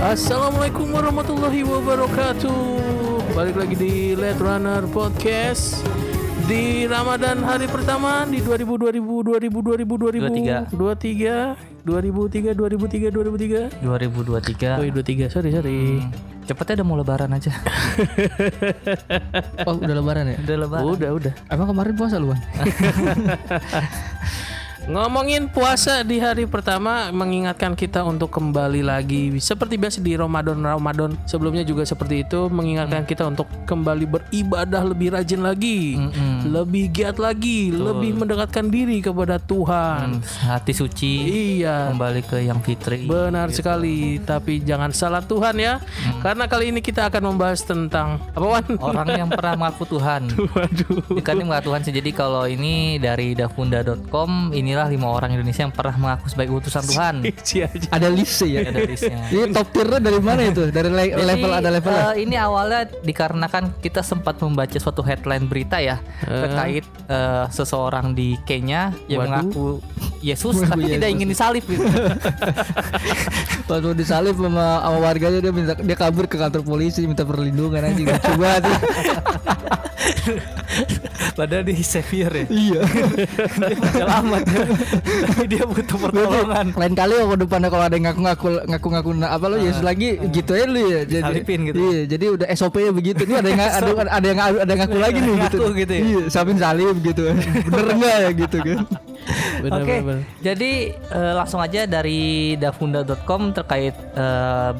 Assalamualaikum warahmatullahi wabarakatuh. Balik lagi di Let Runner Podcast di Ramadan hari pertama di 2000 2000 2000 2000 2000 23 2003 2003 2003 2023 Oh, iya, 23. Sorry, sorry. Cepetnya udah mau lebaran aja Oh udah lebaran ya? Udah lebaran Udah, udah. Emang kemarin puasa lu Bang? Ngomongin puasa di hari pertama mengingatkan kita untuk kembali lagi seperti biasa di Ramadan Ramadan sebelumnya juga seperti itu mengingatkan kita untuk kembali beribadah lebih rajin lagi, lebih giat lagi, lebih mendekatkan diri kepada Tuhan. Hati suci Iya. Kembali ke yang fitri Benar sekali, tapi jangan salah Tuhan ya. Karena kali ini kita akan membahas tentang apa Wan? Orang yang pernah mengaku Tuhan Waduh. Kan ini mengaku Tuhan sih Jadi kalau ini dari dafunda.com Inilah lima orang Indonesia yang pernah mengaku sebagai utusan Tuhan aja. Ada list ya? Ada listnya Ini top tiernya dari mana itu? Dari le- Jadi, level ada level eh, ini awalnya dikarenakan kita sempat membaca suatu headline berita ya terkait eh, seseorang di Kenya yang Waduh. mengaku Yesus tapi Yesus. tidak ingin disalib gitu. Pas mau disalib sama, sama warganya dia minta dia kabur ke kantor polisi minta perlindungan anjing lucu banget. Padahal dia savior ya. iya. dia penyelamat ya. Tapi dia butuh pertolongan. Lain kali waktu depannya kalau ada yang ngaku-ngaku ngaku-ngaku na- apa lo Yesus lagi gitu ya lu ya. Jadi Disalipin gitu. Iya, jadi udah SOP-nya begitu. Ini ada yang ada, ada yang ada yang ngaku lagi nih gitu. Gitu ya? Iya, salin salib gitu. Bener enggak ya gitu kan. Oke, benar. jadi eh, langsung aja dari dafunda.com terkait eh,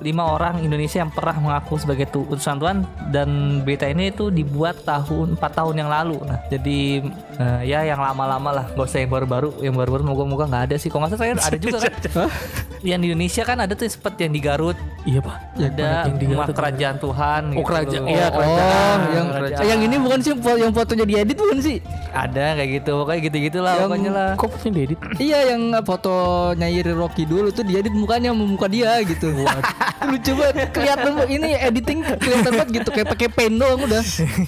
lima orang Indonesia yang pernah mengaku sebagai tu- utusan Tuhan dan berita ini itu dibuat tahun 4 tahun yang lalu. Nah, jadi eh, ya yang lama-lama lah, gak usah yang baru-baru. Yang baru-baru moga-moga nggak ada sih. Kalau nggak salah saya ada juga kan. yang di Indonesia kan ada tuh seperti yang di Garut, Iya, Pak. ada yang di rumah kerajaan Tuhan. Oh, gitu. kerajaan. Iya, Oh, kerajaan. yang Kerajaan. yang ini bukan sih yang fotonya diedit bukan sih? Ada kayak gitu, pokoknya gitu-gitulah Yang- pokoknya lah. Kok fotonya diedit? Iya yang foto Nyairi Rocky dulu tuh diedit mukanya sama muka dia gitu. Lucu banget. Kelihatan banget. ini editing kelihatan banget gitu kayak pakai pen doang udah.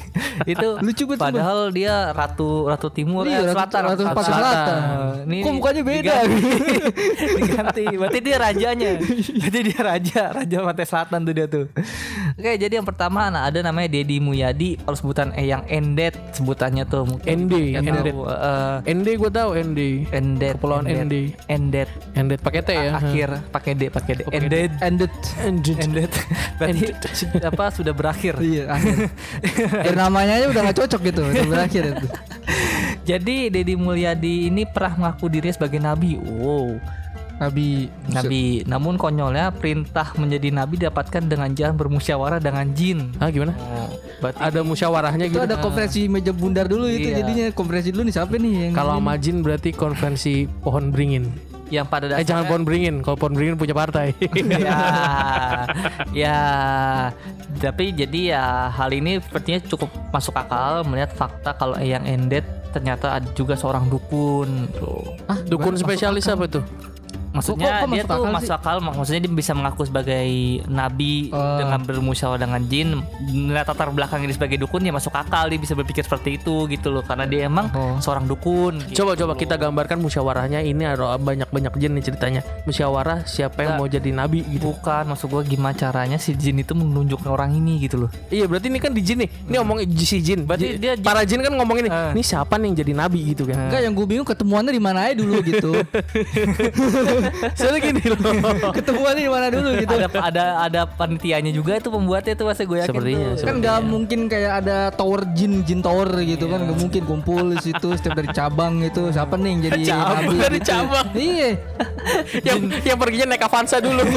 itu Lucu banget, padahal dia ratu ratu timur Iya, eh, Ratu- selatan Ratu Pasir Selatan. Ini Kok mukanya beda? diganti, diganti berarti dia rajanya berarti dia raja raja pantai selatan tuh dia tuh oke jadi yang pertama nah, ada namanya Dedi Muyadi kalau sebutan eh yang Endet sebutannya tuh mungkin ND, nggak Endet. tahu, eh, ND gue tahu ND. Endet Kepulauan ND. Endet Endet pakai T ya. akhir pakai D pakai D Endet Ended. Endet. Endet berarti apa sudah berakhir Iya, akhir. Namanya aja udah gak cocok gitu, udah berakhir itu. Jadi Dedi Mulyadi ini pernah mengaku dirinya sebagai nabi. Wow, Nabi nabi. Namun konyolnya perintah menjadi nabi didapatkan dengan jalan bermusyawarah dengan jin. Ah gimana? Oh, berarti Ada musyawarahnya itu gitu. ada konferensi meja bundar dulu itu Iya. jadinya konferensi dulu nih siapa nih yang Kalau sama jin berarti konvensi pohon beringin. yang pada Eh jangan dasarnya pohon beringin. Kalau pohon beringin punya partai. ya, ya, tapi jadi ya hal ini sepertinya cukup masuk akal melihat fakta kalau yang endet ternyata ada juga seorang dukun. Tuh. ah, Dukun spesialis apa tuh? Maksudnya Kok- kok dia masuk tuh akal masuk akal, mak- maksudnya dia bisa mengaku sebagai nabi Oh. dengan bermusyawarah dengan jin. Melihat latar belakang ini sebagai dukun ya masuk akal dia bisa berpikir seperti itu gitu loh, karena dia emang Oh. seorang dukun. gitu. Coba coba kita gambarkan musyawarahnya ini ada banyak-banyak jin nih ceritanya. Musyawarah siapa yang Nggak. mau jadi nabi gitu. Bukan, maksud gua gimana caranya si jin itu menunjukkan orang ini gitu loh. Iya berarti ini kan di jin nih. Ini ngomong si jin. Berarti Ji- dia jin- para jin kan ngomong ini. Eh. Ini siapa nih yang jadi nabi gitu kan? Enggak yang gue bingung ketemuannya di mana aja dulu gitu. Soalnya gini loh. ketemuannya di mana dulu gitu. ada ada ada panitianya juga itu pembuatnya itu pasti gue yakin Sepertinya, tuh. kan nggak mungkin kayak ada tower jin jin tower gitu kan nggak mungkin kumpul di situ setiap dari cabang itu siapa nih yang jadi Cabang, nabi dari gitu. cabang. iya yang yang perginya naik Avanza dulu.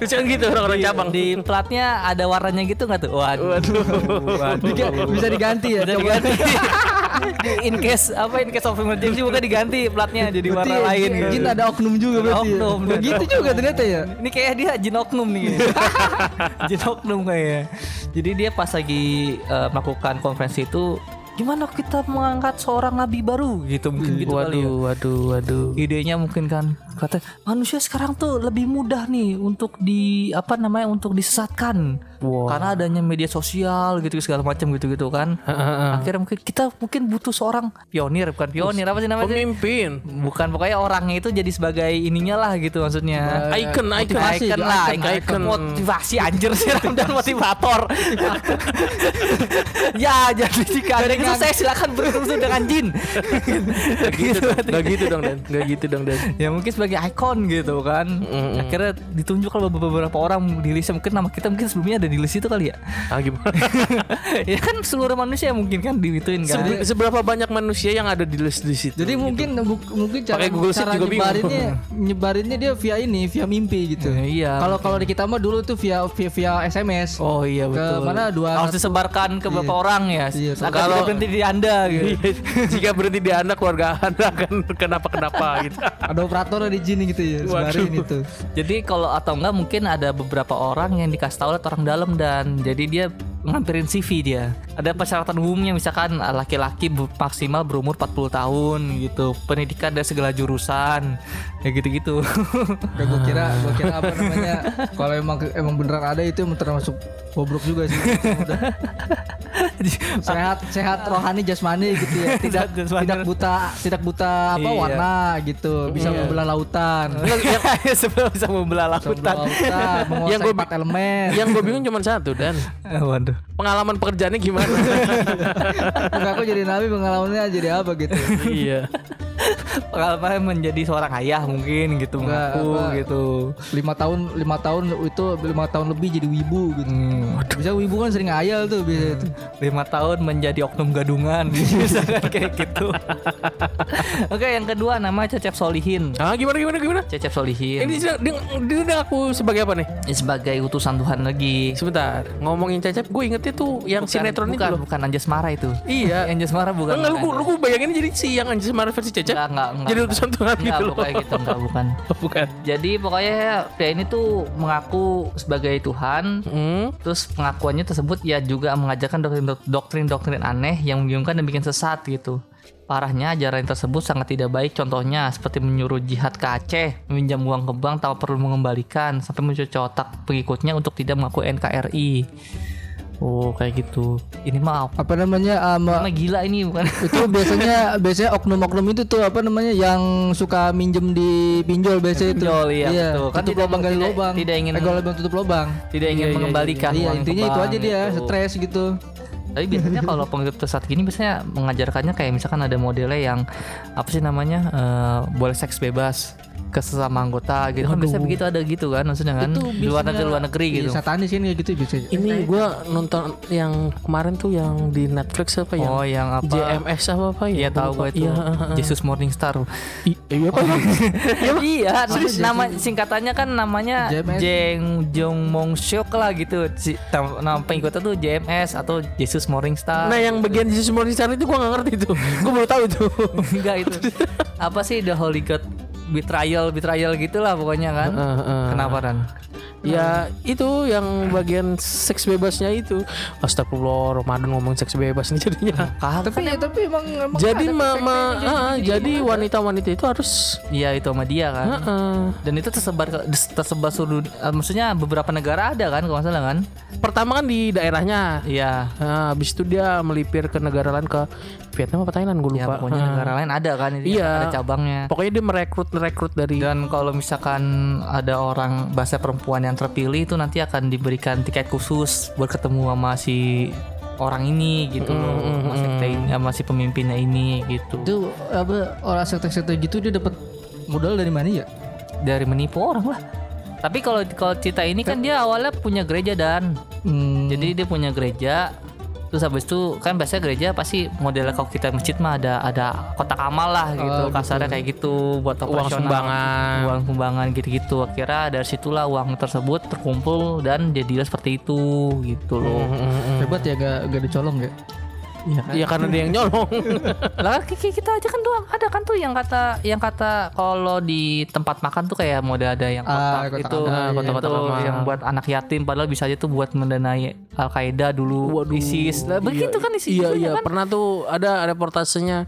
Terus kan gitu orang-orang Di- cabang. di platnya ada warnanya gitu nggak tuh? Waduh. Waduh. Diga- bisa diganti ya Bisa diganti. in case apa in case of emergency bukan diganti platnya jadi Berarti warna ya, lain jin, gitu. jin ada oknum juga berarti ya. Oknum, begitu ada juga ternyata ya Ini kayak dia jin oknum nih. jin oknum kayaknya. Jadi dia pas lagi eh, melakukan konferensi itu gimana kita mengangkat seorang nabi baru gitu mungkin gitu kali ya. waduh, waduh, waduh. Idenya mungkin kan kata manusia sekarang tuh lebih mudah nih untuk di apa namanya untuk disesatkan Wow. karena adanya media sosial gitu segala macam gitu gitu kan akhirnya mungkin kita mungkin butuh seorang pionir bukan pionir apa sih namanya Pemimpin. bukan pokoknya orangnya itu jadi sebagai ininya lah gitu maksudnya Icon, icon. Icon, Icon, lah, icon, icon, icon. motivasi anjir sih dan motivator. ya, jadi jika ada itu saya silakan berurusan dengan jin. gitu. Gak gitu dong Dan. Gak gitu dong Dan. Ya mungkin sebagai ikon gitu kan. Akhirnya ditunjuk kalau beberapa orang di list mungkin nama kita mungkin sebelumnya ada di list itu kali ya. Ah gimana? ya kan seluruh manusia mungkin kan diituin kan. Sebe- Seberapa banyak manusia yang ada di list di situ? Jadi mungkin bu- mungkin cara Pakai Google cara juga bingung. nyebarinnya nyebarinnya dia via ini, via mimpi gitu. Eh, iya. Kalau kalau di kita mah dulu tuh via via, via SMS. Oh iya Ke betul. mana dua harus disebarkan ke beberapa orang ya. Iya, kalau- berhenti di Anda gitu. Iya, Jika berhenti di anda keluarga anda akan kenapa-kenapa gitu. ada operator di sini gitu ya, sebarin itu. Jadi kalau atau enggak mungkin ada beberapa orang yang dikasih tahu oleh orang dalam dan jadi dia ngampirin CV dia. Ada persyaratan umumnya misalkan eh, laki-laki maksimal berumur 40 tahun gitu. Pendidikan dari segala jurusan. Ya gitu-gitu. Udah gua kira gua kira apa namanya kalau emang emang beneran ada itu emang termasuk bobrok juga sih. Sehat sehat rohani jasmani gitu ya. Tidak Jasmani. tidak buta tidak buta apa Iya. warna gitu. Bisa membelah lautan. Sebelum bisa membelah Bisa membelah lautan. lautan, menguasai Yang gua- empat elemen. Yang gue bingung cuma satu dan Waduh. pengalaman pekerjaannya gimana? Muka aku jadi nabi pengalamannya jadi apa gitu. iya. Pengalaman menjadi seorang ayah mungkin gitu Enggak, mengaku apa. gitu. lima tahun lima tahun itu lima tahun lebih jadi wibu gitu. Bisa wibu kan sering ngayal tuh biasa itu. lima tahun menjadi oknum gadungan misalkan kayak gitu oke yang kedua nama Cecep Solihin Ah gimana gimana gimana? Cecep Solihin Ini dia, dia, dia udah aku sebagai apa nih? Ini sebagai utusan Tuhan lagi Sebentar, ngomongin Cecep, gue ingetnya tuh yang Bukan- sinetron bukan, itu loh. bukan Anjas Mara itu Iya. Anjas Mara bukan Enggak, lu, bukan. lu, lu bayangin jadi si yang Anjis Mara versi Cecep Enggak, enggak, enggak, Jadi utusan Tuhan Enggak, gitu loh bukan gitu enggak bukan Bukan jadi pokoknya dia ini tuh mengaku sebagai Tuhan hmm. terus pengakuannya tersebut ya juga mengajarkan doktrin- doktrin-doktrin aneh yang membingungkan dan bikin sesat gitu. Parahnya ajaran tersebut sangat tidak baik contohnya seperti menyuruh jihad ke Aceh, meminjam uang ke bank tanpa perlu mengembalikan, sampai mencuci otak pengikutnya untuk tidak mengaku NKRI. Oh kayak gitu. Ini mah apa? Apa namanya um, Mah gila ini bukan? itu biasanya biasanya oknum-oknum itu tuh apa namanya yang suka minjem di pinjol biasanya itu. Pinjol, iya, betul. Kan tutup tidak- lubang gali lubang. tidak ingin- eh, lubang tutup lubang. tidak ingin iya, mengembalikan. Iya, uang ke intinya itu aja dia, gitu. stres gitu. Tapi biasanya kalau pengikut saat gini biasanya mengajarkannya kayak misalkan ada modelnya yang apa sih namanya eh, boleh seks bebas ke sesama anggota gitu kan biasanya begitu ada gitu kan maksudnya kan di luar negeri luar negeri Iya, gitu. satanis kan kayak gitu biasanya. Ini gue nonton yang kemarin tuh yang di Netflix apa ya? Oh yang apa? JMS apa apa ya? Iya Gua tahu gue itu. Iya, heeh. Jesus Morning Star. I- Iya apa? iya, nama singkatannya kan namanya JMS. Jeng Jong Mong Syok lah gitu. Si, nama pengikutnya tuh JMS atau Jesus Morning Star. Nah yang bagian Jesus Morning Star itu gue gak ngerti tuh Gue baru tahu itu enggak itu. apa sih The Holy God betrayal betrayal gitulah pokoknya kan. Kenapa Ran? Ya itu yang bagian seks bebasnya itu Astagfirullah Ramadan ngomong seks bebas nih jadinya Kagak Tapi ya, tapi emang, emang Jadi ada ma- tuh ma- sekte-nya ah, jadi- wanita-wanita itu harus Iya itu sama dia kan. Heeh. Dan itu tersebar ke- tersebar seluruh eh, maksudnya beberapa negara ada kan kalau nggak salah kan? Pertama kan di daerahnya Iya. Nah, habis itu dia melipir ke negara lain ke Vietnam apa Thailand gue Ya lupa. pokoknya Ah. negara lain ada kan itu Iya. ada cabangnya. Pokoknya dia merekrut merekrut dari Dan kalau misalkan ada orang bahasa perempuan yang terpilih itu nanti akan diberikan tiket khusus buat ketemu sama si orang ini gitu loh, sama sekte ini, sama si pemimpinnya ini gitu. Itu apa orang sekte-sekte gitu dia dapat modal dari mana ya? Dari menipu orang lah. Tapi kalau kalau cerita ini kan dia awalnya punya gereja dan Hmm, jadi dia punya gereja terus habis itu kan biasanya gereja pasti modelnya kalau kita masjid mah ada ada kotak amal lah gitu kasarnya kayak gitu buat uang sumbangan. uang sumbangan gitu-gitu. Akhirnya dari situlah uang tersebut terkumpul dan jadilah seperti itu gitu loh. Hebat ya gak, gak dicolong ya? Iya kan? Ya karena dia yang nyolong. Lah ki- kita aja kan doang ada kan tuh yang kata yang kata kalau di tempat makan tuh kayak mode ada yang Ah, kotak kotak itu amal, iya. kotak-kotak Kotak yang buat anak yatim padahal bisa aja tuh buat mendanai Al Qaeda dulu Waduh. ISIS lah begitu kan ISIS Iya iya kan pernah tuh ada reportasenya.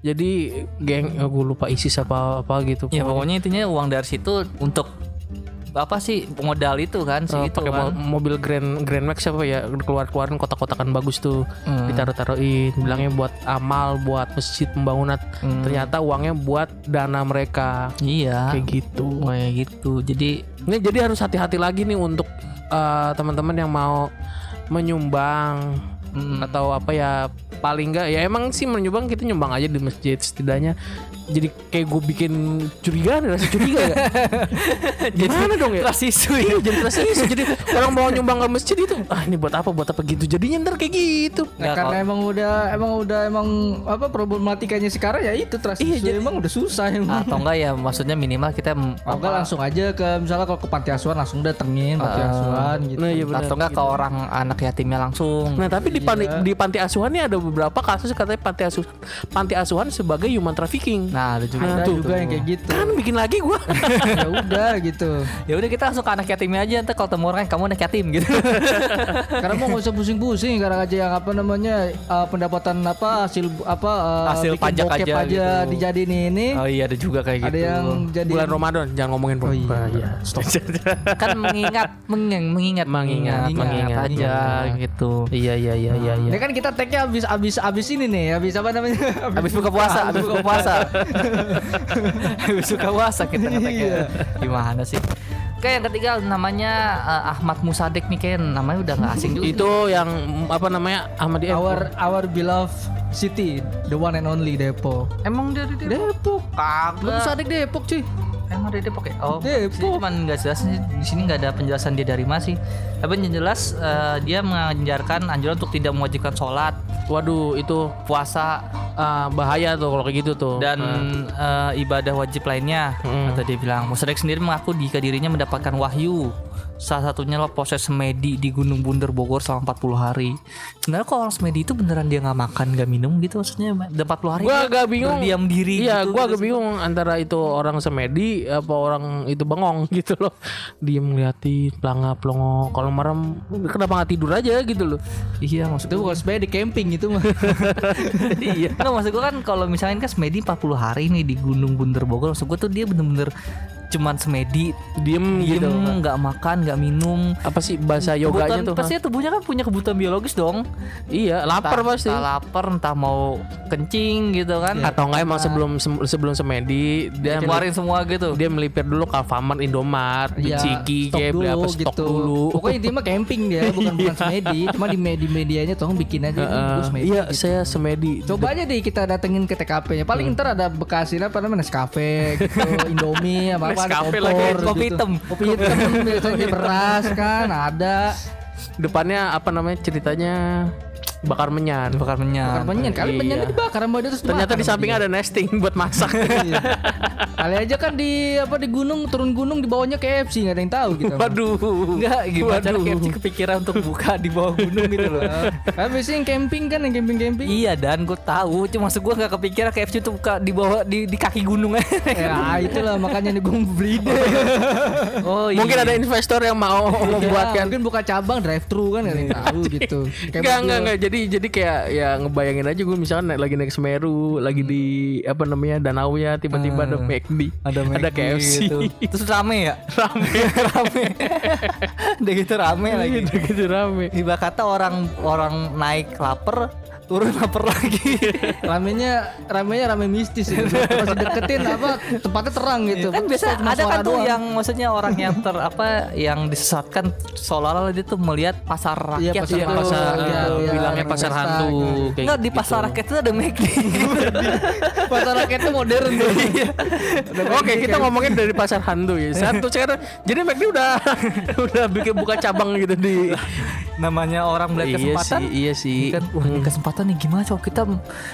Jadi geng oh, gue lupa ISIS apa apa gitu. ya pokoknya intinya uang dari situ untuk apa sih modal itu kan sih Eh, itu pakai kan. mo- mobil Grand Grand Max apa ya keluar keluarin kotak-kotakan bagus tuh Hmm. ditaruh taruhin bilangnya buat amal buat masjid pembangunan. Hmm. ternyata uangnya buat dana mereka. Iya. Kayak gitu. Kayak gitu. Jadi ini jadi harus hati-hati lagi nih untuk eh, teman-teman yang mau menyumbang mm, atau apa ya paling enggak ya emang sih menyumbang kita nyumbang aja di masjid setidaknya jadi kayak gue bikin curiga nih rasa curiga gak? gimana dong ya? trust issue Iya jadi terasa isu Jadi orang mau nyumbang ke masjid itu Ah ini buat apa? Buat apa gitu? Jadinya ntar kayak gitu. Nah, Nggak, karena emang udah emang udah emang apa problematikanya sekarang ya itu trust Iya, jadi- emang udah susah emang. atau enggak ya maksudnya minimal kita Atau enggak langsung aja ke misalnya kalau ke panti asuhan langsung datengin panti asuhan gitu. Nah iya benar. atau enggak ke orang anak yatimnya langsung. Nah tapi di, panti, di panti asuhan ini ada beberapa kasus katanya panti asuhan panti asuhan sebagai human trafficking. Nah ada juga Ada tuh, juga yang kayak gitu. Kan bikin lagi gua. ya udah gitu. ya udah kita langsung ke anak yatimnya aja ntar kalau temu orang kamu anak yatim gitu Karena mau nggak usah pusing-pusing karena aja yang apa namanya eh, pendapatan apa hasil apa eh, Hasil pajak aja aja gitu. dijadiin ini. oh iya ada juga kayak Ada yang jadi Bulan Ramadan jangan ngomongin Oh iya. iya. Stop. kan mengingat mengingat mengingat Mengingat, mengingat, aja gitu Iya iya iya iya iya. Ini kan kita tag-nya habis habis habis ini nih, habis apa namanya? habis buka puasa habis buka puasa habis buka puasa kita Iya. gimana sih Oke yang ketiga namanya eh, Ahmad Musadek nih kan namanya udah nggak asing juga Itu yang apa namanya Ahmadiyah. Our our beloved city, the one and only Depok. emang dia di Depok. Lu kagak bisa adik Depok cuy. Emang dari Depok ya? Oh, Depok. Depok. Cuman nggak jelas di sini nggak ada penjelasan dia dari mana sih. Tapi yang jelas eh, dia mengajarkan anjuran untuk tidak mewajibkan sholat, Waduh itu puasa ah, bahaya tuh kalau kayak gitu tuh. dan eh, ibadah wajib lainnya. Hmm. Atau dia bilang, Musadek sendiri mengaku jika dirinya mendapatkan wahyu. Salah satunya lo proses semedi di Gunung Bunder Bogor selama 40 hari. Sebenarnya kalau orang semedi itu beneran dia nggak makan, nggak minum gitu maksudnya. Udah 40 hari Gua agak bingung. berdiam diri Iya, gitu, gua gitu agak bingung antara itu orang semedi apa orang itu bengong gitu loh. Diem ngeliatin pelanga pelongo. Kalau merem kenapa nggak tidur aja gitu loh. Iya maksud Itu bukan sebenarnya di camping itu mah. iya. Nggak maksud gue kan kalau misalnya kan semedi 40 hari nih di Gunung Bunder Bogor, maksud gue tuh dia bener-bener cuman semedi, Diem, diem, gitu. nggak makan, nggak minum. Apa sih bahasa yoganya Kebutuhan- tuh? pasti tubuhnya kan punya kebutuhan biologis dong. Iya, lapar Entah- pasti. Entah lapar, entah mau kencing gitu kan. Atau enggak emang sebelum sem- sebelum semedi dia Keluarin semua gitu. dia melipir dulu ke Alfamart, Indomart, Iya, Biciki, stok kayak beli apa stok gitu. dulu. Pokoknya intinya mah camping dia, bukan bukan semedi. Cuma di media medianya tolong bikin aja. Gue semedi. iya, saya semedi. Coba aja deh kita datengin ke TKP-nya. Paling ntar ada bekasin apa namanya Nescafe gitu, Indomie apa apa Nescafe kompor, lagi, kopi hitam. Kopi hitam biasanya beras kan ada. Depannya apa namanya ceritanya bakar menyan. Bakar menyan. Bakar menyan kali Iya. menyannya dibakar sama dia terus Ternyata dibakar di sama sampingnya ada nesting buat masak. Iya. Kali aja kan di apa di gunung turun gunung di bawahnya KFC nggak ada yang tahu gitu. Waduh. Enggak, gimana cara Waduh. KFC kepikiran untuk buka di bawah gunung gitu loh. Kan biasanya yang camping kan yang camping camping. Iya dan gue tahu, cuma maksud gue nggak kepikiran KFC itu buka di bawah di, di kaki gunung Ya itulah makanya nih gue beli deh. Oh iya. Mungkin ada investor yang mau membuatkan. Ya, mungkin buka cabang drive thru kan nggak ada yang tahu gitu. Kayak Enggak, mobil. enggak, enggak. Jadi jadi kayak ya ngebayangin aja gue misalkan naik, lagi naik Semeru, lagi di apa namanya danau nya tiba-tiba ada McD, ada ada McD KFC. gitu. Terus rame ya? Rame, rame. Udah gitu rame lagi. Udah gitu rame. Ibarat kata orang orang naik lapar, turun lapar lagi. Ramenya ramenya rame mistis ya. Masih deketin apa tempatnya terang gitu. kan biasa Cuma ada kan tuh doang. yang maksudnya orang yang ter apa yang disesatkan seolah-olah dia tuh melihat pasar Iya, rakyat pasar Iya, yang hantu. pasar Iya, iya, bilangnya iya, pasar pesta, hantu gitu. kayak Enggak di gitu. pasar rakyat itu ada McD. pasar rakyatnya modern tuh. Oke, kita ngomongin dari pasar hantu ya. Satu sekarang jadi McD udah udah bikin buka cabang gitu di Namanya orang melihat Iya kesempatan. sih, iya sih. kan wah ini kesempatan nih gimana coba kita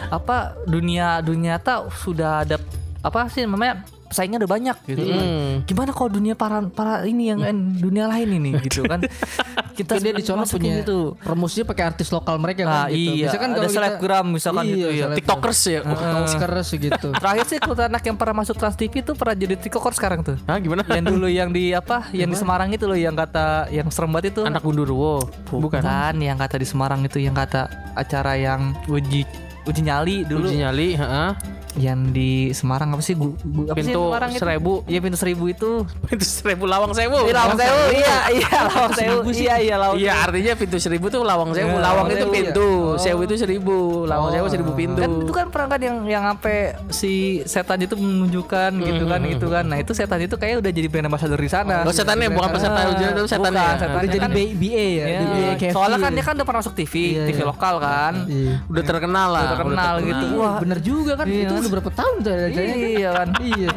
apa dunia dunia tak sudah ada apa sih namanya saingnya udah banyak gitu kan. Hmm. Gimana kalau dunia para para ini yang dunia lain ini gitu kan. Kita dia di sana punya itu. remusnya pakai artis lokal mereka Nah, kan gitu. iya. Kan Ada kalau kita- selebgram misalkan iya, gitu ya. selebgram. tiktokers ya Oscars gitu. Terakhir sih kalau anak yang pernah masuk Trans TV tuh pernah jadi tiktoker sekarang tuh. Hah gimana yang dulu yang di apa? Yang di Semarang itu loh yang kata yang serem banget itu. anak gundurwo bukan Bukan yang kata di Semarang itu yang kata acara yang uji uji nyali dulu uji nyali heeh. Yang di Semarang apa sih? Gu, gu- apa sih Pintu Semarang itu? seribu. Iya pintu seribu itu. pintu seribu lawang sewu Iya lawang sewu. Iya iya lawang sewu. Iya iya lawang. Iya artinya pintu seribu tuh lawang sewu Ya, lawang lawang itu sewu, pintu ya. sewu itu seribu lawang sewu seribu pintu Kan itu kan pernah kan yang yang sampai si setan itu menunjukkan gitu kan gitu kan. Nah, itu setan itu kayak udah jadi brand ambassador di sana. Oh setannya bukan peserta ujian itu setannya bukan, setannya Udah jadi kan- B- BA ya, Iya. Soalnya kan dia kan udah pernah masuk TV, Iya, TV iya. lokal kan. Iya. udah terkenal lah Udah terkenal gitu. Wah, bener juga kan Iya. Itu udah berapa tahun tuh acaranya kan? Iya kan. Iya.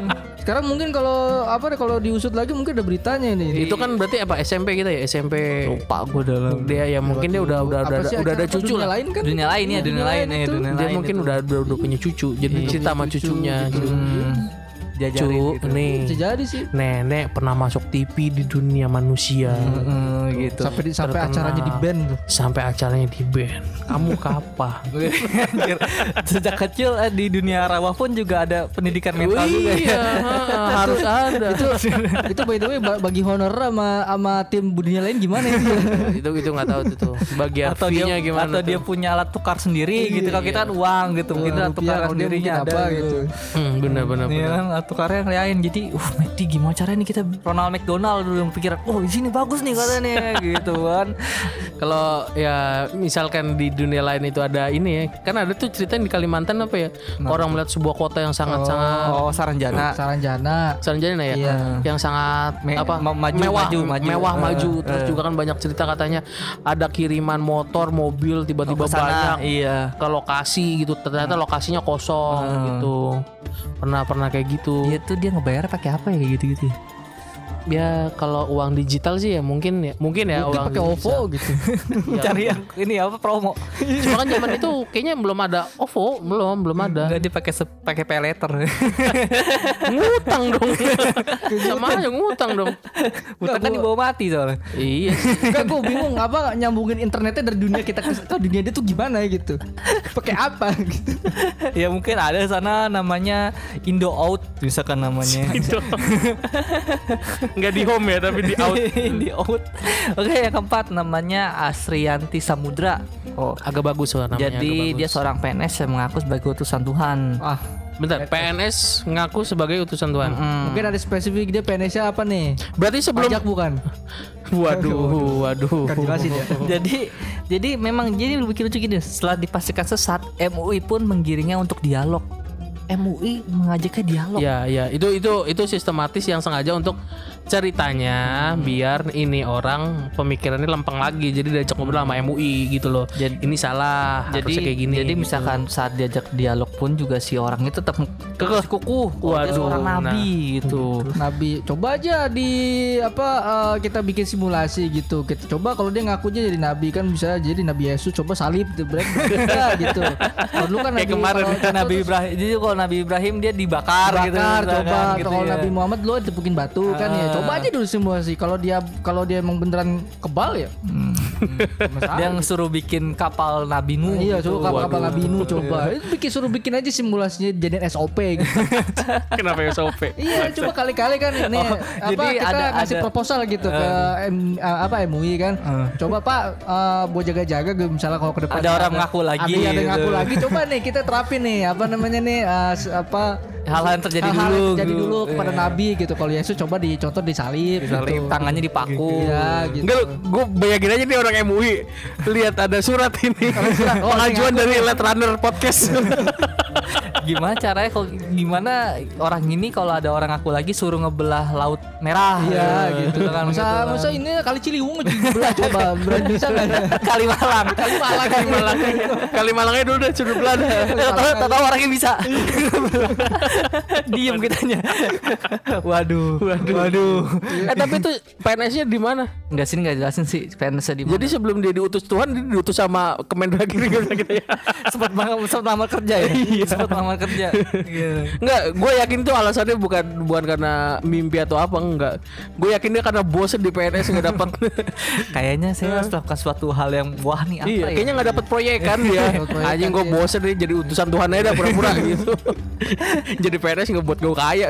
Sekarang mungkin kalau apa deh kalau diusut lagi mungkin ada beritanya nih. itu kan berarti apa SMP kita ya SMP Lupa gue dalam dia ya mungkin dia udah udah udah, udah ada cucu lah lain kan? dunia lain ya, dunia lain ya, dunia dia lain mungkin itu. udah, udah udah punya cucu jadi cerita sama cucunya Hmm, cu jajarin gitu. nih Bisa jadi sih. nenek pernah masuk TV di dunia manusia Heeh, gitu. Sampai di, sampai Terkenal. acaranya di band tuh. sampai acaranya di band kamu kapan Anjir. Sejak kecil eh, di dunia rawa pun juga ada pendidikan mental juga ya. iya ha, harus ada itu itu by the way ba- bagi honor sama sama tim dunia lain gimana ya? itu itu nggak tahu tuh tuh bagian atau dia gimana atau dia tuh. punya alat tukar sendiri gitu kalau kita kan uang gitu mungkin Rupiah, tukar dia sendirinya ada apa gitu hmm, bener bener Iya bener kan alat tukarnya yang lain jadi uh McD gimana caranya nih kita Ronald McDonald dulu yang pikiran oh di sini bagus nih katanya gitu kan kalau ya misalkan di dunia lain itu ada ini ya kan ada tuh cerita di Kalimantan apa ya orang melihat sebuah kota yang sangat sangat oh Saranjana Saranjana. Sanjana ya, Iya. yang sangat Me- apa ma- maju, mewah, maju, maju. mewah Eh, maju. Terus eh. juga kan banyak cerita katanya ada kiriman motor, mobil tiba-tiba Oh, banyak iya ke lokasi gitu. Ternyata lokasinya kosong Hmm. gitu. Pernah pernah kayak gitu. Dia tuh dia ngebayar pakai apa ya gitu-gitu ya? Ya kalau uang digital sih ya mungkin ya, mungkin ya Mungkin uang pakai OVO gitu. Cari yang ini apa promo. Cuma kan zaman itu kayaknya belum ada OVO, belum belum ada. Enggak dia pakai se- pakai pay letter. ngutang dong. Sama aja ngutang dong. Utang kan dibawa mati soalnya. iya. Enggak gue bingung apa nyambungin internetnya dari dunia kita ke, ke dunia dia tuh gimana gitu. Pakai apa gitu. ya mungkin ada sana namanya Indo Out misalkan namanya. Nggak di home ya tapi di out. di out. Oke, yang keempat namanya Asrianti Samudra. Oh, Agak bagus lah namanya. jadi dia seorang PNS yang mengaku sebagai utusan Tuhan. Ah, Bentar, PNS ngaku sebagai utusan Tuhan. Hmm. mungkin ada spesifik dia PNS-nya apa nih? Berarti sebelum Pajak bukan? Waduh, waduh. Kan jelasin ya. jadi jadi memang jadi bikin lucu gini setelah dipastikan sesat MUI pun menggiringnya untuk dialog MUI mengajaknya dialog Ya, ya, itu itu itu sistematis yang sengaja untuk ceritanya biar ini orang pemikirannya lempeng lagi. Jadi diajak ngobrol sama MUI gitu loh. Jadi- ini salah, jadi harusnya kayak gini. jadi gitu. misalkan saat diajak dialog pun juga si orangnya tetap kekeh kukuh Wah, Waduh, seorang nah. nabi gitu Nabi, coba aja di apa eh, kita bikin simulasi gitu. Kita coba kalau dia ngakunya jadi nabi kan bisa jadi Nabi Yesus coba salib gitu, break gitu. Kalau dulu kan Kayak Nabi kemarin, kalau Kan Nabi Ibrahim jadi kalau Nabi Ibrahim dia dibakar, gitu bakar misalkan, coba gitu kalau ya. Nabi Muhammad lo dipukin batu kan ya. Coba aja dulu simulasi kalau dia kalau dia emang beneran kebal ya. Dia yang suruh bikin kapal Nabi Nuh iya gitu. coba kapal, kapal. Nabi Nuh coba itu bikin suruh bikin aja simulasinya jadiin SOP gitu. Kenapa ya SOP? iya coba kali-kali kan ini. Oh, apa jadi kita ada- ngasih ada- proposal gitu ke M- eh, apa MUI kan. Eh. coba Pak eh, buat jaga-jaga misalnya kalau ke depan Ada orang ngaku lagi ada, ada yang ngaku gitu. lagi. Coba nih kita terapin nih apa namanya nih eh, s- apa hal-hal yang terjadi hal-hal dulu yang terjadi gitu. dulu kepada Iya. Nabi gitu kalau Yesus coba dicontoh disalib Misalnya gitu. tangannya dipaku Iya gitu. Enggak, gue bayangin aja nih orang MUI lihat ada surat ini Oh, pengajuan dari Let Runner Podcast. gimana caranya kalau gimana orang ini kalau ada orang aku lagi suruh ngebelah laut merah Iya gitu. kan Masa gitu kan. masa ini kali Ciliwung belah coba berani bisa nggak? kali malang Kali Malang Kali Malang, Kali Malangnya dulu udah suruh Belanda. tahu tahu orangnya bisa diem kitanya waduh waduh waduh Eh tapi itu PNS-nya di mana? Enggak sini enggak jelasin sih PNS di mana. Jadi sebelum dia diutus Tuhan dia diutus sama Kemendagri gitu ya. sempat banget sempat lama kerja ya. sempat lama lowongan kerja. Gitu. Enggak, gue yakin tuh alasannya bukan bukan karena mimpi atau apa enggak. Gue yakin dia karena bosen di PNS nggak dapat. Kayaknya saya harus melakukan suatu hal yang wah nih apa iya, ya? kayaknya nggak dapat proyek kan dia. Anjing kan gue bosen deh jadi utusan Tuhan aja dah pura-pura gitu. jadi PNS nggak buat gue kaya.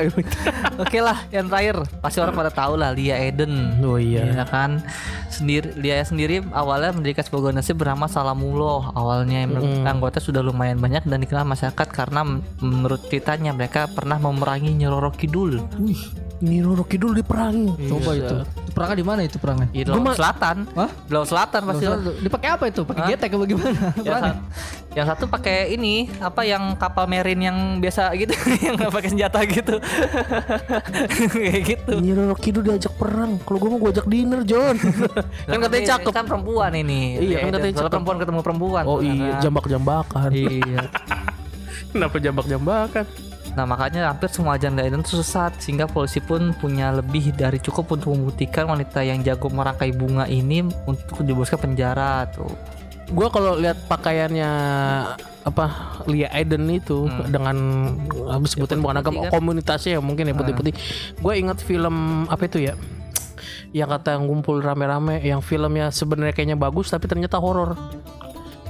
Oke lah, yang terakhir pasti orang pada tahu lah Lia Eden. Oh iya. Ya kan sendiri Lia sendiri awalnya mendirikan sebuah organisasi bernama Salamullah. Awalnya yang anggota sudah lumayan banyak dan dikenal masyarakat karena menurut ceritanya mereka pernah memerangi Nyi Roro Kidul Wih, ini Roro Kidul diperangi. Coba itu. Itu perangnya di mana itu perangnya? di Laut Selatan. Hah? Di Laut Selatan pasti. Dipakai apa itu? Pakai getek apa gimana? Yang, sat- yang satu pakai ini apa yang kapal marine yang biasa gitu yang nggak pakai senjata gitu kayak gitu Ini Roro Kidul diajak perang. Kalau gue mau gue ajak dinner, John. kan katanya Ini cakep. kan perempuan ini Iya, kan Eden. katanya perempuan ketemu perempuan Oh iya, kan. jambak-jambakan. iya Kenapa jambak-jambakan? Nah makanya hampir semua ajan Eden itu sesat sehingga polisi pun punya lebih dari cukup untuk membuktikan wanita yang jago merangkai bunga ini untuk dijebloskan penjara tuh. Gua kalau lihat pakaiannya apa Lia Eden itu dengan apa sebutan bukan agama kan? komunitasnya ya mungkin ya putih-putih. Gue ingat film apa itu ya? Yang kata ngumpul rame-rame yang filmnya sebenarnya kayaknya bagus tapi ternyata horor.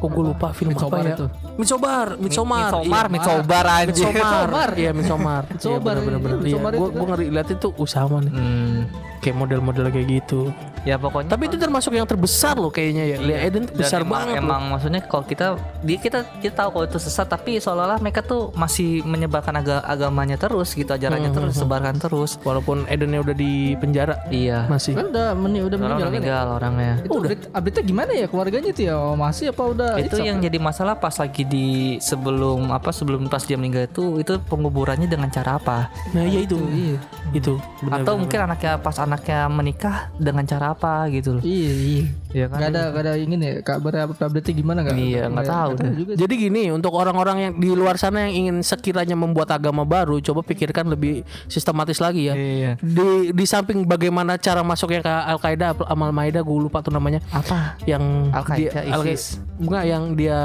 Kok gue lupa film Midsommar apa ya? itu. Midsommar, Midsommar. Midsommar, Iya. Midsommar anjir. Midsommar. Iya, Midsommar. Iya, Midsommar, bener-bener. iya, Iya, Midsommar gue itu gue ngeri lihat itu usaha nih. Hmm, Kayak model-model kayak gitu. ya pokoknya Tapi itu termasuk yang terbesar loh kayaknya ya. Lia Eden tuh besar emang, banget. loh. emang maksudnya kalau kita dia kita kita tahu kalau itu sesat tapi seolah-olah mereka tuh masih menyebarkan aga, agamanya terus gitu ajarannya Hmm, terus sebarkan terus. Walaupun Edennya udah di penjara Iya. masih. Kan udah meni udah Orang meninggal kan ya? meninggal orangnya. Itu update, update-nya gimana ya keluarganya itu ya? Masih apa udah itu yang up? jadi masalah pas lagi di sebelum apa sebelum pas dia meninggal itu itu penguburannya dengan cara apa Nah, iya itu. Iya. Itu. benar, atau benar, mungkin anaknya pas anaknya menikah dengan cara apa gitu loh Iya, iya. ya kan Gak ada gak ada ini nih kabar update-nya gimana nggak? Iya, nggak tahu deh. juga. Jadi gini, untuk orang-orang yang di luar sana yang ingin sekiranya membuat agama baru, coba pikirkan lebih sistematis lagi ya. iya Di di samping bagaimana cara masuknya ke Al Qaeda, Amal Maida, gue lupa tuh namanya. apa Yang Al-Qaeda, dia- Al- ISIS. Enggak, yang dia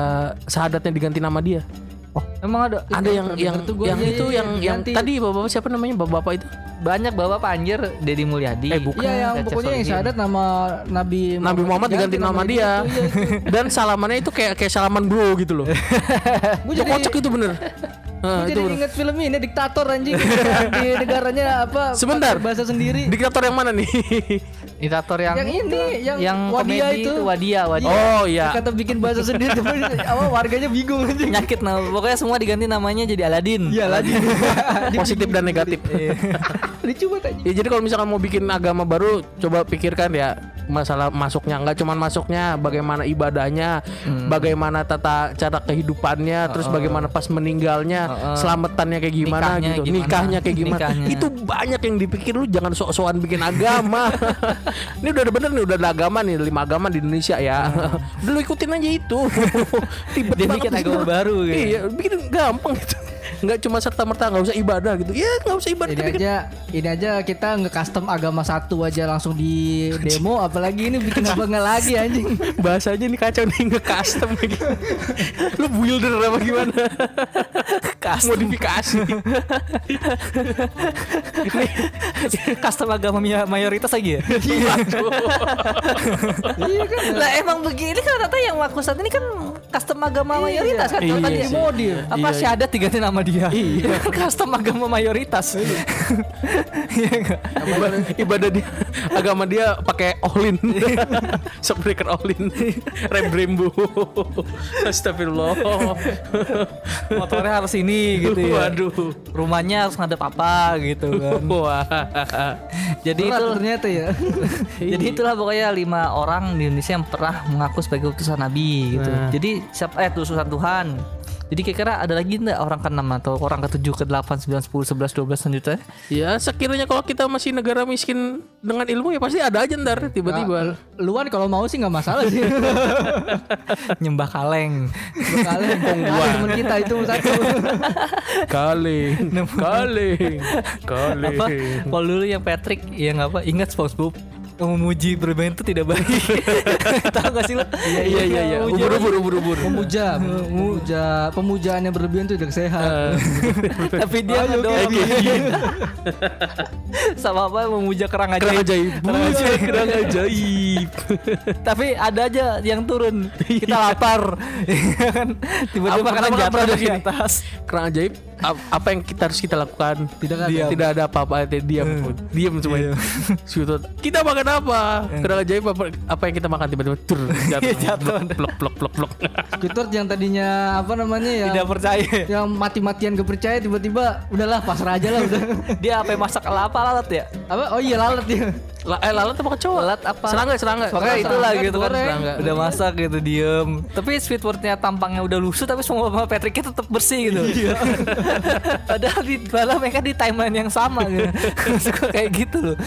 sahadatnya diganti nama dia. oh emang ada Ada yang yang yang iya, itu iya, yang iya, yang tadi bapak-bapak siapa namanya bapak-bapak itu? banyak bapak anjir Deddy Mulyadi Eh, bukan. Iya yang pokoknya yang syahadat nama Nabi Nabi Muhammad diganti nama dia. Dan salamannya itu kayak kayak salaman bro gitu loh. Gue jadi, kocak itu bener. Nah, itu jadi bener. inget film ini diktator anjing di negaranya apa? Sebentar. bahasa sendiri. Diktator yang mana nih? Diktator yang yang ini yang, yang Wadia itu. itu Wadia Wadia Oh iya. Kata bikin bahasa sendiri tapi apa warganya bingung anjing. nyakit nah pokoknya semua diganti namanya jadi Aladin Iya lagi. Positif dan negatif. Dicoba aja. Ya jadi kalau misalkan mau bikin agama baru coba pikirkan ya masalah masuknya nggak cuman masuknya bagaimana ibadahnya bagaimana tata cara kehidupannya terus bagaimana pas meninggalnya selamatannya kayak gimana Nikahnya gitu gimana? nikahnya kayak gimana Nikahnya. itu banyak yang dipikir lu jangan sok-sokan bikin agama ini udah bener nih udah ada agama nih lima agama di Indonesia ya. Udah lu ikutin aja itu. Ribet Dia banget. bikin agama baru gitu. iya bikin gampang gitu nggak cuma serta merta nggak usah ibadah gitu. Ya nggak usah ibadah Ini tapi kan aja ini aja kita nge-custom agama satu aja langsung di demo apalagi ini bikin apa nggak lagi anjing. bahasanya nih kacau nih nge custom gitu. lu builder apa gimana? Modifikasi. Custom agama mayoritas lagi ya? Iya kan. lah emang begini kan rata yang aku saat ini kan custom agama mayoritas kan Iya tadi sih. modif. apa Iya. syahadat diganti nama dia Iya. kan custom agama mayoritas iya nggak? Iba- ibadah dia agama dia pakai olin shockbreaker olin rem brembo astagfirullah motornya harus ini gitu ya waduh rumahnya harus ngadep apa gitu kan wah jadi Berat itu ternyata ya. Jadi itulah pokoknya lima orang di Indonesia yang pernah mengaku sebagai utusan Nabi gitu. Nah. Jadi siapa eh utusan Tuhan. Jadi kira-kira ada lagi enggak orang ke-6 atau orang ke-7, ke-8, 9, 10, 11, 12 selanjutnya? ya sekiranya kalau kita masih negara miskin dengan ilmu ya pasti ada aja ntar tiba-tiba Luan kalau mau sih nggak masalah sih. Nyembah kaleng. Kalian ada teman kita itu satu. kaleng kaleng kaleng apa? Kalau dulu yang Patrick yang apa? Ingat SpongeBob. Memuji bermain itu tidak baik. Tahu gak sih lo? Iya iya iya iya. Ubur ubur ubur ubur. Pemuja, pemuja, pemujaan yang berlebihan itu tidak sehat. Tapi dia Ayo, ngedorong. Kevin. Sama apa memuja kerang ajaib. Kerang ajaib. Kerang ajaib. Kerang ajaib. Tapi ada aja yang turun. Kita lapar. Ya kan? Tiba-tiba makanan jatuh dari atas. Kerang ajaib. Ap- Apa yang kita harus kita lakukan? Tidak ada. Diam. Tidak ada apa-apa. Dia Diam. Diam semuanya. Sutut. Kita makan apa? Kerang ajaib apa, apa yang kita makan tiba-tiba tur jatuh. Jatuh. Blok blok blok blok. Squidward yang tadinya apa namanya ya? Tidak percaya. yang mati-matian gak percaya tiba-tiba udahlah pasrah aja lah udah. Dia apa yang masak apa lalat ya? apa? Oh iya lalat dia. La- eh lalat apa kecoa? Lalat apa? Serangga serangga. Pokoknya itulah Serangga. Gitu kan. Serangga. Udah masak gitu diem. Tapi Squidwardnya tampangnya udah lusuh Tapi semua sama Patricknya tetap bersih gitu. Padahal di padahal mereka di timeline yang sama gitu. Gua kayak gitu loh.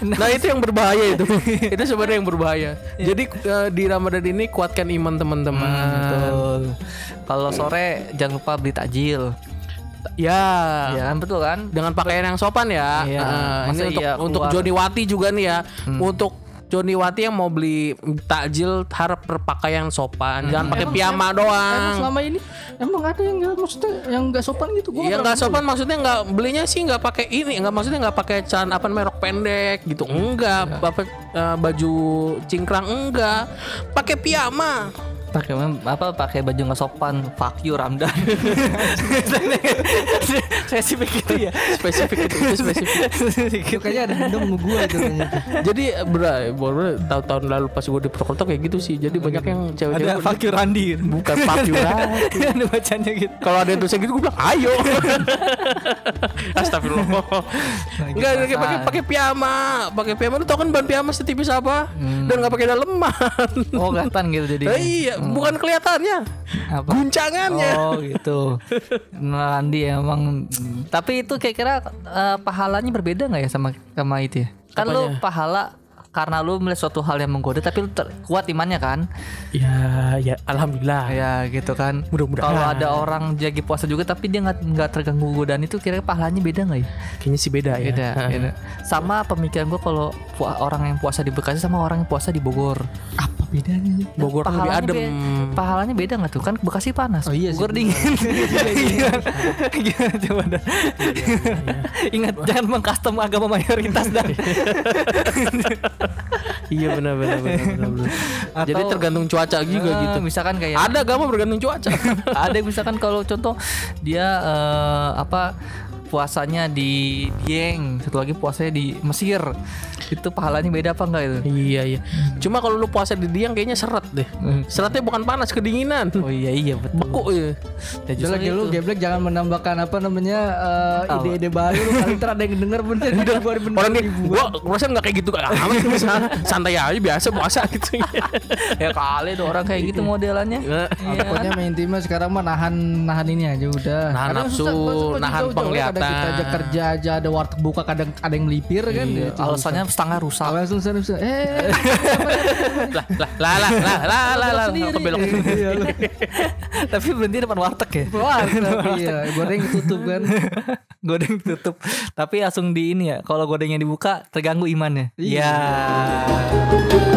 Nah itu yang berbahaya itu. Itu sebenarnya yang berbahaya. Jadi eh, di Ramadan ini kuatkan iman teman-teman. Betul. Kalau sore jangan lupa beli takjil Ya. Ya kan betul kan? Dengan pakaian yang sopan ya. Iya. Eh, Ini untuk, iya untuk Joni Wati juga nih ya. Untuk Joni Wati yang mau beli takjil harap berpakaian sopan. Jangan pakai piyama Emang doang. selama ini emang ada yang nggak maksudnya yang nggak sopan gitu. Gua Iya pernah nggak sopan maksudnya nggak belinya sih nggak pakai ini nggak maksudnya nggak pakai celana apa namanya rok pendek gitu. Enggak eh, baju cingkrang enggak. Pakai piyama pakai apa? Pakai baju nggak sopan? Fuck you Ramdan. Spesifik gitu ya? Spesifik itu, itu spesifik. Itu kayaknya ada dendam sama gua itu jadi berat baru tahun-tahun lalu pas gue di Purwokerto kayak gitu sih. Jadi banyak yang cewek-cewek ada fuck you Randi. Bukan fuck you Ran. ada bacanya gitu. Kalau ada yang tulisnya gitu gue bilang ayo. Astagfirullah. Enggak pakai pakai pakai piyama. Pakai piyama lu tau kan ban piyama setipis apa? Dan nggak pakai daleman oh kelihatan gitu jadi Eh, iya bukan kelihatannya apa guncangannya Oh gitu. Nah, Randi emang. Tapi itu kira-kira eh, pahalanya berbeda nggak ya sama sama itu ya? Kan lu Apanya? pahala karena lu melihat suatu hal yang menggoda tapi lu kuat imannya kan? ya ya alhamdulillah Ya gitu kan. Mudah-mudahan. Kalau ada orang lagi puasa juga tapi dia nggak nggak terganggu godaan itu kira-kira pahalanya beda nggak ya? kayaknya sih beda ya Beda. Beda. Sama pemikiran gua kalau orang yang puasa di Bekasi sama orang yang puasa di Bogor. Apa bedanya? Bogor lebih Pahalanya adem be- pahalanya beda nggak tuh? Kan Bekasi panas. Oh iya sih, Bogor dingin. Gimana? Gimana coba dah? Ingat jangan mengcustom agama mayoritas dan iya benar benar benar benar, jadi tergantung cuaca juga Eh, gitu Misalkan kayak ada agama bergantung cuaca ada misalkan kalau contoh dia eh, apa puasanya di Dieng, satu lagi puasanya di Mesir. Itu pahalanya beda apa enggak itu? iya iya cuma kalau lu puasa di Diang kayaknya seret deh seretnya bukan panas kedinginan Oh iya iya betul. beku ya Ya, Udah justru lagi lu geblek jangan menambahkan apa namanya Apa? ide-ide baru lu kali ntar ada yang denger bener di 2000 orang nih gua perasaan nggak kayak gitu kan amat santai aja biasa puasa gitu ya kali tuh orang kayak gitu modelannya. Nggak. Iya? Pokoknya main timnya sekarang mah nahan nahan ini aja udah. Nahan nafsu, nahan penglihatan. Kadang kita aja kerja aja ada warteg buka kadang ada yang melipir kan. Iya, Itu alasannya setengah rusak. Alasan susah susah. Eh, lah lah lah lah lah lah lah lah kebelok Iya. Tapi berhenti depan warteg ya. Warteg, iya, goreng tutup kan. Godeng tutup. Tapi langsung di ini ya. Kalau godengnya dibuka terganggu imannya. Iya. Ya.